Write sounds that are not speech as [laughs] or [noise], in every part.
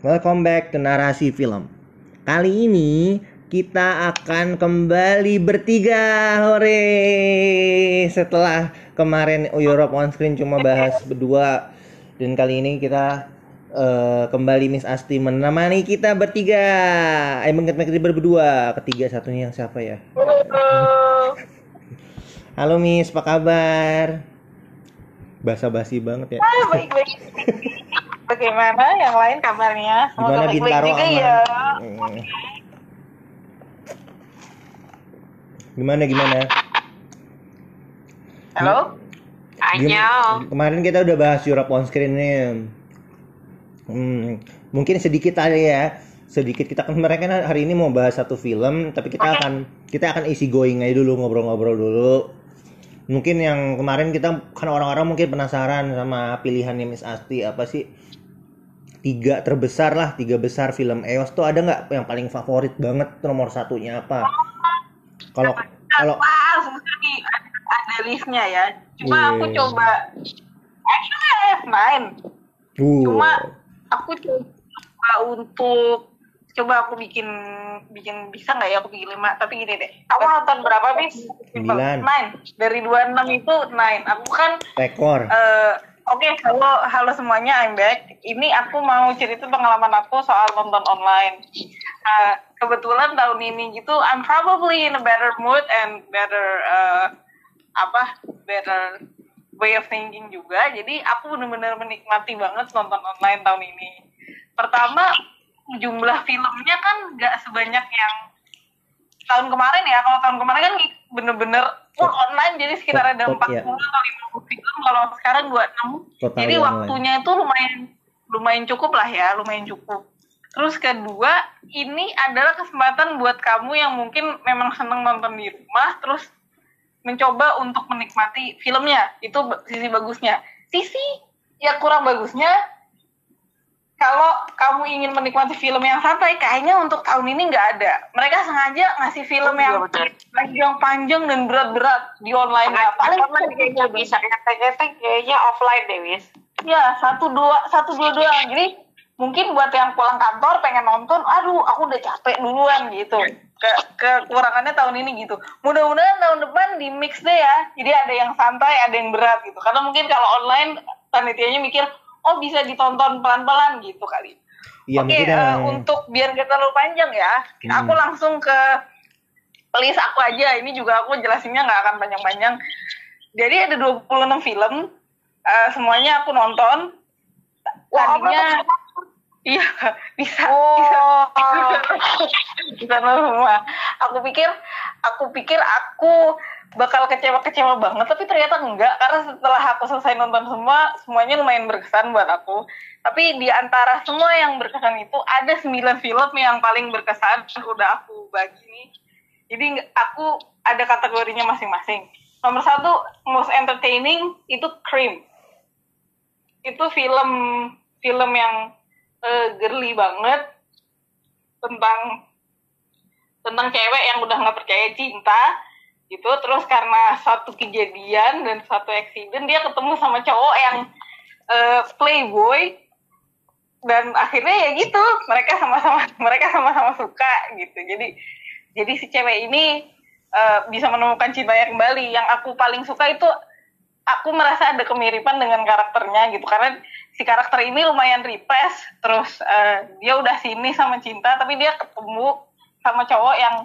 Welcome back ke narasi film. Kali ini kita akan kembali bertiga, hore! Setelah kemarin Europe on Screen cuma bahas berdua, dan kali ini kita eh, kembali Miss Asti menemani kita bertiga. Eh, mengerti berdua. Ketiga satunya yang siapa ya? Halo Miss, apa kabar? Basa-basi banget ya. Ah, baik-baik. Bagaimana yang lain kabarnya? Semoga baik-baik juga aman? ya. Hmm. Gimana gimana? Halo? Gim- Kemarin kita udah bahas Europe on Screen nih. Hmm, mungkin sedikit aja ya. Sedikit kita kan mereka kan hari ini mau bahas satu film, tapi kita akan kita akan isi going aja dulu ngobrol-ngobrol dulu. Mungkin yang kemarin kita kan orang-orang mungkin penasaran sama pilihannya Miss Asti apa sih? Tiga terbesar lah, tiga besar film EOS tuh ada nggak yang paling favorit banget nomor satunya apa? Kalau kalau sebenarnya ada, listnya ya. Cuma aku Wih. coba. Actually, I have uh, Cuma aku coba untuk coba aku bikin bikin bisa nggak ya aku bikin lima tapi gini deh kamu nonton berapa bis Sembilan. nine dari 26 itu nine aku kan rekor. Eh, Oke, halo, halo semuanya, I'm back. Ini aku mau cerita pengalaman aku soal nonton online. Eh, kebetulan tahun ini gitu, I'm probably in a better mood and better eh, apa, better way of thinking juga. Jadi aku bener-bener menikmati banget nonton online tahun ini. Pertama, jumlah filmnya kan nggak sebanyak yang tahun kemarin ya. Kalau tahun kemarin kan bener-bener full online, jadi sekitar ada Tot- tot, 40 ya. atau 50 film. Kalau sekarang 26. Total Jadi waktunya itu lumayan lumayan cukup lah ya, lumayan cukup. Terus kedua, ini adalah kesempatan buat kamu yang mungkin memang seneng nonton di rumah, terus mencoba untuk menikmati filmnya. Itu sisi bagusnya. Sisi ya kurang bagusnya, kalau kamu ingin menikmati film yang santai, kayaknya untuk tahun ini nggak ada. Mereka sengaja ngasih film Oh, yang panjang-panjang dan berat-berat di online. Paling Paling online kayaknya bisa ngetek-ngetek kayaknya offline deh, Wis. Ya, satu dua satu dua doang. Jadi mungkin buat yang pulang kantor pengen nonton, aduh aku udah capek duluan gitu. Ke kekurangannya tahun ini gitu. Mudah-mudahan tahun depan di mix deh ya. Jadi ada yang santai, ada yang berat gitu. Karena mungkin kalau online panitianya mikir, oh bisa ditonton pelan-pelan gitu kali. Iya Oke, mungkin yang untuk biar gak terlalu panjang ya, Hmm. aku langsung ke list aku aja. Ini juga aku jelasinnya nggak akan panjang-panjang. Jadi ada 26 film, eh, semuanya aku nonton. Tadinya, iya bisa, bisa, bisa semua. Aku pikir, aku pikir aku bakal kecewa-kecewa banget, tapi ternyata enggak karena setelah aku selesai nonton semua, semuanya lumayan berkesan buat aku. Tapi di antara semua yang berkesan itu ada 9 film yang paling berkesan udah aku bagi nih. Jadi aku ada kategorinya masing-masing. Nomor satu most entertaining itu Cream. Itu film film yang eh, girly banget. Tentang tentang cewek yang udah nggak percaya cinta gitu. Terus karena satu kejadian dan satu accident dia ketemu sama cowok yang eh, playboy. Dan akhirnya ya gitu mereka sama-sama [laughs] mereka sama-sama suka gitu. Jadi jadi si cewek ini eh, bisa menemukan cintanya kembali. Yang aku paling suka itu aku merasa ada kemiripan dengan karakternya gitu. Karena si karakter ini lumayan repress. Terus eh, dia udah sini sama cinta tapi dia ketemu sama cowok yang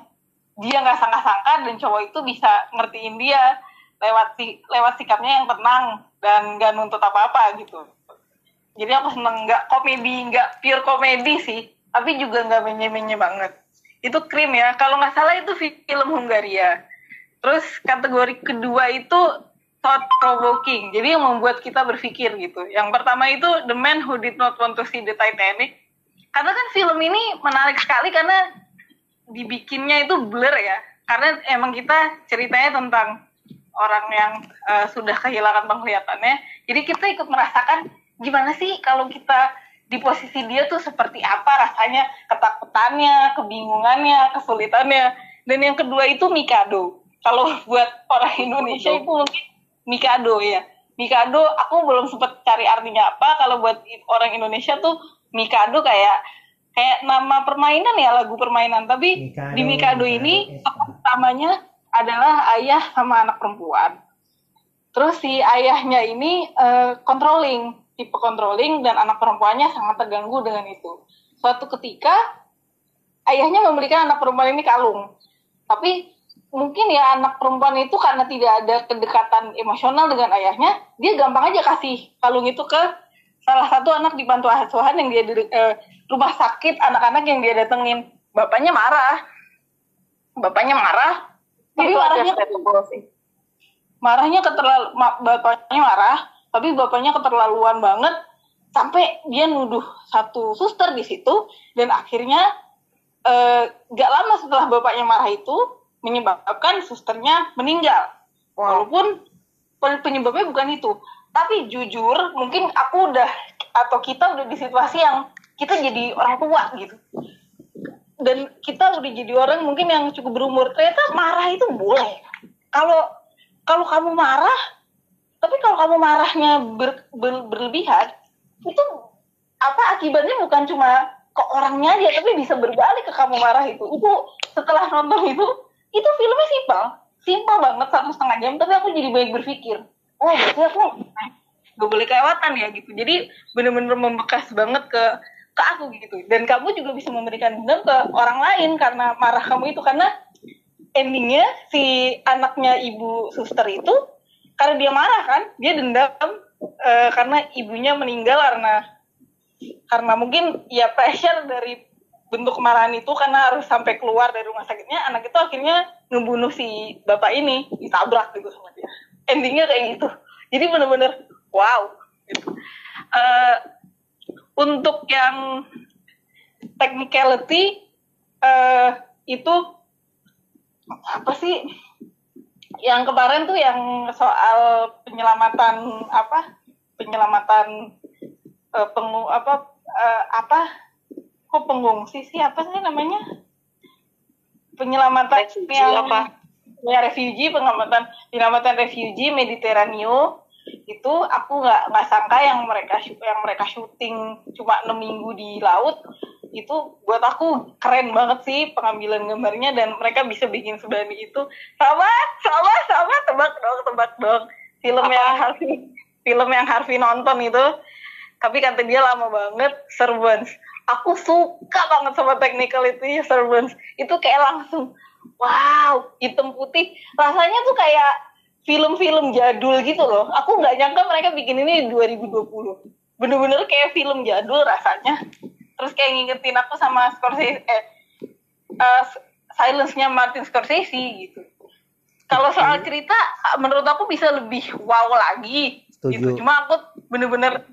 dia nggak sangka-sangka dan cowok itu bisa ngertiin dia lewat si lewat sikapnya yang tenang dan nggak nuntut apa-apa gitu. Jadi aku seneng nggak komedi nggak pure komedi sih tapi juga nggak menye-menye banget. Itu krim ya kalau nggak salah itu film Hungaria. Terus kategori kedua itu thought provoking. Jadi yang membuat kita berpikir gitu. Yang pertama itu The Man Who Did Not Want to See the Titanic. Karena kan film ini menarik sekali karena dibikinnya itu blur ya. Karena emang kita ceritanya tentang orang yang eh, sudah kehilangan penglihatannya. Jadi kita ikut merasakan gimana sih kalau kita di posisi dia tuh seperti apa rasanya ketakutannya kebingungannya kesulitannya. Dan yang kedua itu Mikado. Kalau buat orang Indonesia itu mungkin Mikado ya Mikado aku belum sempat cari artinya apa. Kalau buat orang Indonesia tuh Mikado kayak kayak nama permainan ya lagu permainan. Tapi Mikado, di Mikado Mikado, ini tokoh utamanya adalah ayah sama anak perempuan. Terus si ayahnya ini eh, controlling tipe controlling dan anak perempuannya sangat terganggu dengan itu. Suatu ketika ayahnya memberikan anak perempuan ini kalung tapi mungkin ya anak perempuan itu karena tidak ada kedekatan emosional dengan ayahnya dia gampang aja kasih kalung itu ke salah satu anak di panti asuhan yang dia di eh, rumah sakit anak-anak yang dia datengin. Bapaknya marah. Bapaknya marah. Tapi Itu marahnya sih. marahnya keterlalu bapaknya marah tapi bapaknya keterlaluan banget. Sampai dia nuduh satu suster di situ dan akhirnya eh, gak lama setelah bapaknya marah itu menyebabkan susternya meninggal. Walaupun pen- penyebabnya bukan itu. Tapi jujur mungkin aku udah atau kita udah di situasi yang kita jadi orang tua gitu. Dan kita udah jadi orang mungkin yang cukup berumur. Ternyata marah itu boleh. Kalau kalau kamu marah tapi kalau kamu marahnya ber- ber- berlebihan itu apa akibatnya? Bukan cuma ke orangnya aja tapi bisa berbalik ke kamu marah itu. Itu setelah nonton itu itu filmnya simpel. Simpel banget satu setengah jam tapi aku jadi banyak berpikir oh berarti aku gak boleh kelewatan ya gitu. Jadi bener-bener membekas banget ke ke aku gitu. Dan kamu juga bisa memberikan dendam ke orang lain karena marah kamu itu. Karena endingnya si anaknya ibu suster itu karena dia marah kan dia dendam eh, karena ibunya meninggal karena karena mungkin ya pressure dari bentuk kemarahan itu karena harus sampai keluar dari rumah sakitnya anak itu akhirnya ngebunuh si bapak ini ditabrak gitu sama dia. Endingnya kayak gitu. Jadi bener-bener wow. Eh, untuk yang technicality eh, itu apa sih? Yang kemarin tuh yang soal penyelamatan apa? Penyelamatan eh, pengu apa eh, apa kok pengungsi sih apa sih namanya? Penyelamatan Refugee yang apa? ya refugee penyelamatan penyelamatan refugee Mediteraneo itu aku nggak nggak sangka yang mereka yang mereka syuting cuma enam minggu di laut itu buat aku keren banget sih pengambilan gambarnya dan mereka bisa bikin seberani itu. Sama sama sama tebak dong tebak dong. Film yang Harvey film yang Harvey nonton itu. Tapi kata dia lama banget Servants aku suka banget sama technical itu ya Servants. Itu kayak langsung wow hitam putih. Rasanya tuh kayak film-film jadul gitu loh. Aku nggak nyangka mereka bikin ini di 2020 bener-bener kayak film jadul rasanya. Terus kayak ngingetin aku sama Scorsese eh, eh, silence-nya Martin Scorsese gitu. Kalau soal cerita menurut aku bisa lebih wow lagi gitu. Setuju. cuma aku bener-bener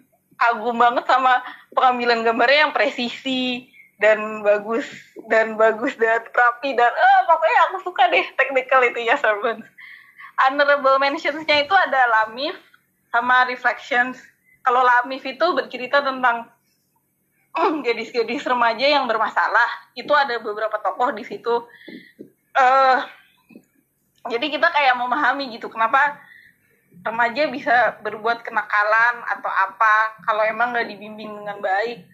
kagum banget sama pengambilan gambarnya yang presisi dan bagus dan bagus dan rapi dan eh pokoknya aku suka deh technical itu ya Servants honorable mentions-nya itu ada Lamif sama Reflections. Kalau Lamif itu bercerita tentang [clears throat] gadis-gadis remaja yang bermasalah. Itu ada beberapa tokoh di situ. Eh jadi kita kayak memahami gitu kenapa remaja bisa berbuat kenakalan atau apa kalau emang nggak dibimbing dengan baik.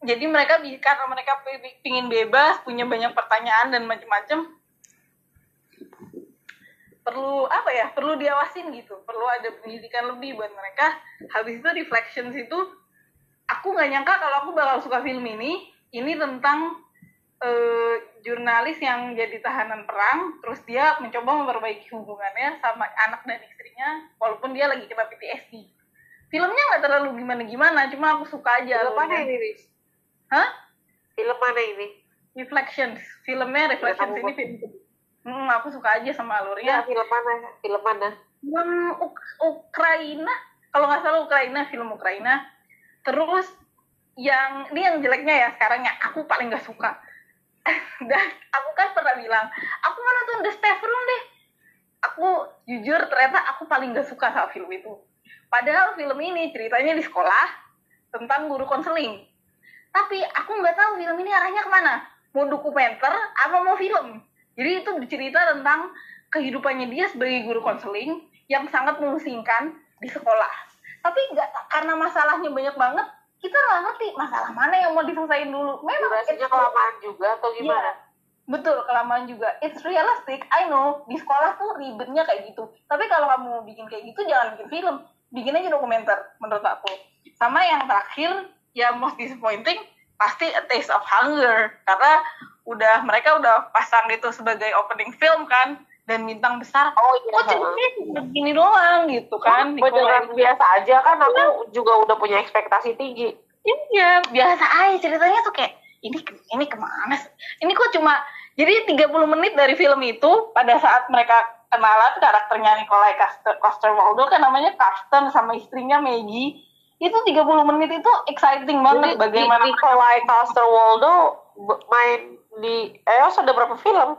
Jadi mereka karena mereka pi- pingin bebas punya banyak pertanyaan dan macam-macam perlu apa ya perlu diawasin gitu. Perlu ada pendidikan lebih buat mereka. Habis itu reflections itu aku nggak nyangka kalau aku bakal suka film ini. Ini tentang eh, jurnalis yang jadi tahanan perang terus dia mencoba memperbaiki hubungannya sama anak dan istrinya walaupun dia lagi kena PTSD filmnya nggak terlalu gimana gimana cuma aku suka aja Film mana ini, Riz? Hah? Film mana ini? Reflections filmnya Reflections ini film hmm, aku suka aja sama Ya, alurnya film mana? Film mana? film Uk- Ukraina kalau nggak salah Ukraina film Ukraina terus yang ini yang jeleknya ya sekarang yang aku paling nggak suka dan aku kan pernah bilang aku mau nonton The Step Room deh. Aku jujur ternyata aku paling gak suka sama film itu. Padahal film ini ceritanya di sekolah tentang guru konseling. Tapi aku nggak tahu film ini arahnya ke mana. Mau dokumenter apa mau film? Jadi itu bercerita tentang kehidupannya dia sebagai guru konseling yang sangat memusingkan di sekolah. Tapi nggak karena masalahnya banyak banget kita nggak ngerti masalah mana yang mau diselesaikan dulu. Memang durasinya kelamaan juga atau gimana? Iya. betul kelamaan juga. It's realistic I know. Di sekolah tuh ribetnya kayak gitu. Tapi kalau kamu mau bikin kayak gitu jangan bikin film. Bikin aja dokumenter menurut aku. Sama yang terakhir yang most disappointing pasti A Taste of Hunger. Karena udah mereka udah pasang itu sebagai opening film kan dan bintang besar oh iya kok ceritanya begini doang gitu kan beneran Nikolai. biasa aja kan aku juga udah punya ekspektasi tinggi Iya, biasa aja ceritanya tuh kayak ini ini ke mana sih? Ini kok cuma jadi 30 menit dari film itu pada saat mereka kenalan karakternya Nikolai Coster, Coster-Waldau kan namanya Karsten sama istrinya Maggie itu 30 menit itu exciting banget Jadi, bagaimana Nikolai Coster-Waldau be- main di EOS ada berapa film?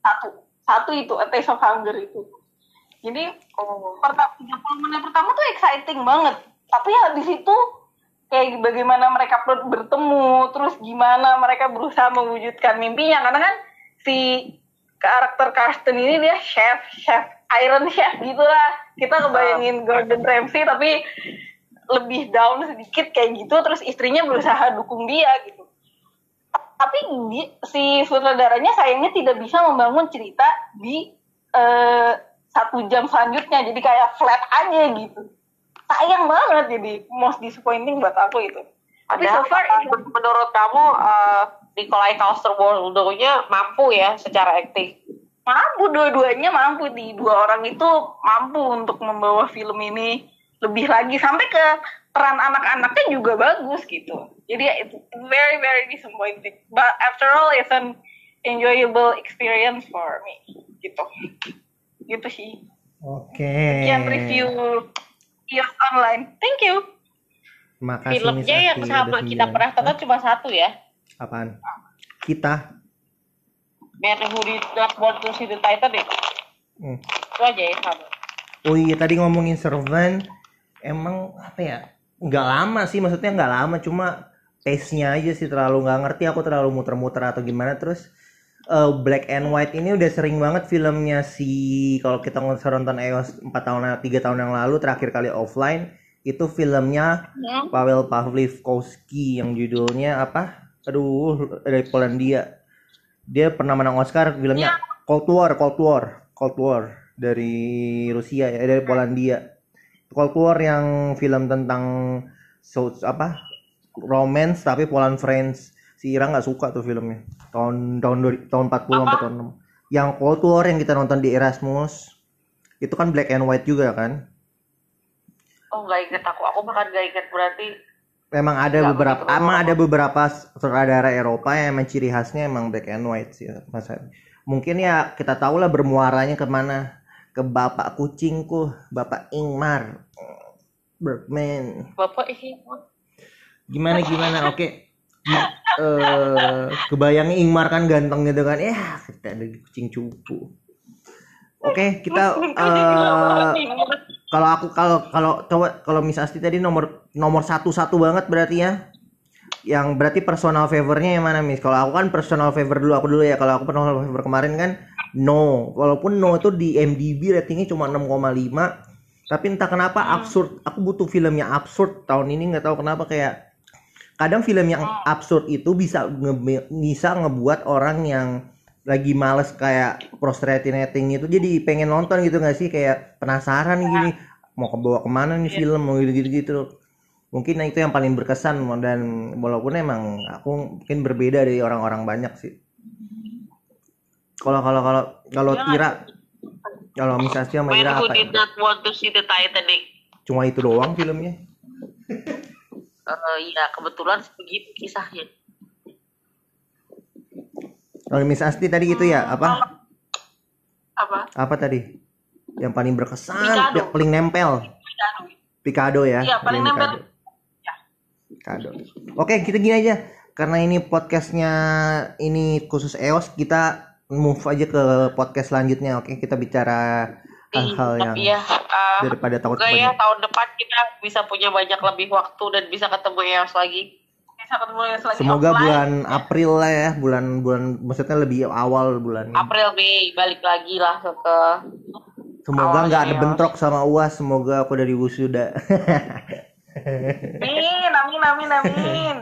satu satu itu A Taste of Hunger itu. Jadi Oh. pertama 30 menit pertama tuh exciting banget. Tapi habis itu kayak bagaimana mereka ber- bertemu terus gimana mereka berusaha mewujudkan mimpinya. Karena kan si karakter Karsten ini dia chef chef Iron Chef gitulah kita kebayangin Gordon Ramsay tapi lebih down sedikit kayak gitu. Terus istrinya berusaha dukung dia gitu tapi si sutradaranya sayangnya tidak bisa membangun cerita di eh, satu jam selanjutnya. Jadi kayak flat aja gitu. Sayang banget jadi most disappointing buat aku itu. Tapi so far men- menurut kamu eh, Nikolai Coster-Waldau-nya mampu ya secara akting? mampu dua-duanya mampu. Di dua orang itu mampu untuk membawa film ini lebih lagi. Sampai ke peran anak-anaknya juga bagus gitu jadi it's very very disappointing but after all it's an enjoyable experience for me gitu gitu sih Oke. sekian review iOS online thank you Makasih Filmnya yang sama kita pernah tonton cuma satu ya. Apaan? Kita. Man Who Did Not Want to See the Titanic. Hmm. Itu aja ya sama. Oh iya tadi ngomongin Servant emang apa ya nggak lama sih maksudnya nggak lama cuma pace-nya aja sih terlalu nggak ngerti aku terlalu muter-muter atau gimana. Terus eh, Black and White ini udah sering banget filmnya si kalau kita nonton EOS 4 tahun 3 tahun yang lalu terakhir kali offline itu filmnya Hmm. Paweł Pawlikowski yang judulnya apa? Aduh dari Polandia. Dia pernah menang Oscar filmnya Cold War Cold War Cold War dari Rusia ya dari Polandia. Cold War yang film tentang so, apa romance tapi Poland Friends. Si Ira nggak suka tuh filmnya. Tahun tahun tahun 40 sampai tahun 6 yang Cold War yang kita nonton di Erasmus itu kan black and white juga kan? Oh nggak inget aku, aku bahkan nggak inget berarti Memang ada beberapa, emang ada beberapa sutradara Eropa yang emang ciri khasnya emang black and white sih, Mas. Mungkin ya kita tahu lah bermuaranya ke mana, ke bapak kucingku, bapak Ingmar Bergman. Bapak ini Gimana gimana? Oke. Eh, kebayangnya Ingmar kan ganteng gitu kan? Ya kita ada kucing cupu. Oke kita eh, kalau aku kalau kalau coba kalau Miss Asti tadi nomor nomor satu satu banget berarti ya yang berarti personal favornya yang mana Miss kalau aku kan personal favor dulu aku dulu ya kalau aku personal favor kemarin kan no walaupun no itu di MDB ratingnya cuma 6,5 tapi entah kenapa absurd aku butuh film yang absurd tahun ini nggak tahu kenapa kayak kadang film yang absurd itu bisa nge- bisa ngebuat orang yang lagi males kayak procrastinating itu jadi pengen nonton gitu nggak sih? Kayak penasaran gini mau kebawa ke mana nih film mau gitu gitu. Gitu mungkin itu yang paling berkesan dan walaupun emang aku mungkin berbeda dari orang-orang banyak sih. Kalau kalau kalau kalau Tira kalau misalnya sama Man Ira Who apa Did ya? Not Want to See the Titanic. cuma itu doang filmnya Eh ya kebetulan begitu kisahnya. kalau Miss Asti tadi gitu ya apa apa apa tadi yang paling berkesan Mikado. yang paling nempel Pikado ya Iya, paling nempel. Pikado. oke kita gini aja karena ini podcastnya ini khusus EOS kita move aja ke podcast selanjutnya oke kita bicara hal-hal yang Tapi ya eh, daripada takut semoga ya tahun depan kita bisa punya banyak lebih waktu dan bisa ketemu EOS lagi. bisa ketemu lagi semoga offline. bulan April lah ya bulan bulan maksudnya lebih awal bulan. April Mei balik lagi lah ke, ke semoga nggak ada bentrok sama uas semoga aku dari wisuda [laughs] Amin, amin, amin, amin.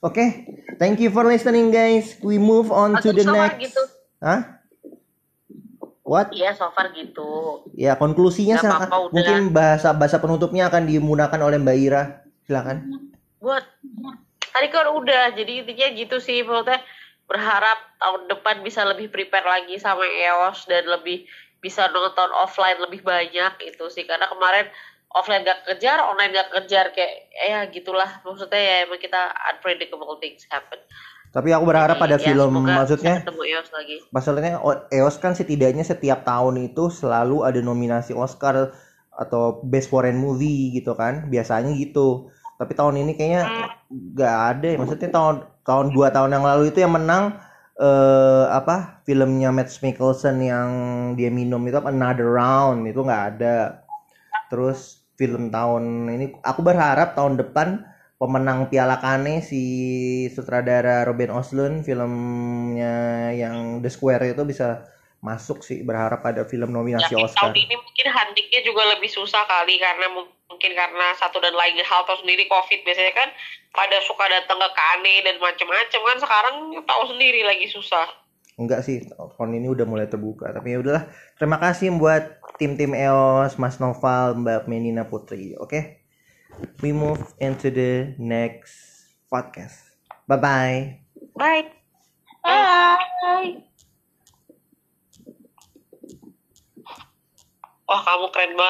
Oke, thank you for listening guys. We move on to the next. gitu. Hah? What? Iya, so far gitu. Ya konklusinya silakan. apa-apa, udah. Mungkin bahasa bahasa penutupnya akan dimudahkan oleh Mbak Ira. Silakan. Buat tadi kan udah, jadi intinya gitu sih maksudnya berharap tahun depan bisa lebih prepare lagi sama EOS dan lebih bisa nonton offline lebih banyak itu sih karena kemarin offline gak kejar, online gak kejar kayak ya gitulah maksudnya ya emang kita unpredictable things happen. Tapi aku berharap pada ya, film maksudnya EOS lagi. Masalahnya EOS kan setidaknya setiap tahun itu selalu ada nominasi Oscar atau Best Foreign Movie gitu kan. Biasanya gitu. Tapi tahun ini kayaknya nggak ada ya. maksudnya tahun tahun dua tahun yang lalu itu yang menang eh apa filmnya Matt Mikkelsen yang dia minum itu apa Another Round. Itu nggak ada. Terus film tahun ini aku berharap tahun depan pemenang Piala Kane si sutradara Robin Oslund filmnya yang The Square itu bisa masuk sih berharap ada film nominasi Ya, Oscar. tahun ini mungkin huntingnya juga lebih susah kali karena mu- mungkin karena satu dan lain hal tahu sendiri covid. Biasanya kan pada suka datang ke kane dan macam-macam kan sekarang tahu sendiri lagi susah. Enggak sih tahun ini udah mulai terbuka tapi ya udahlah. Terima kasih buat tim-tim EOS Mas Noval Mbak Menina Putri oke we move into the next podcast. Bye bye bye. Bye. wah kamu keren banget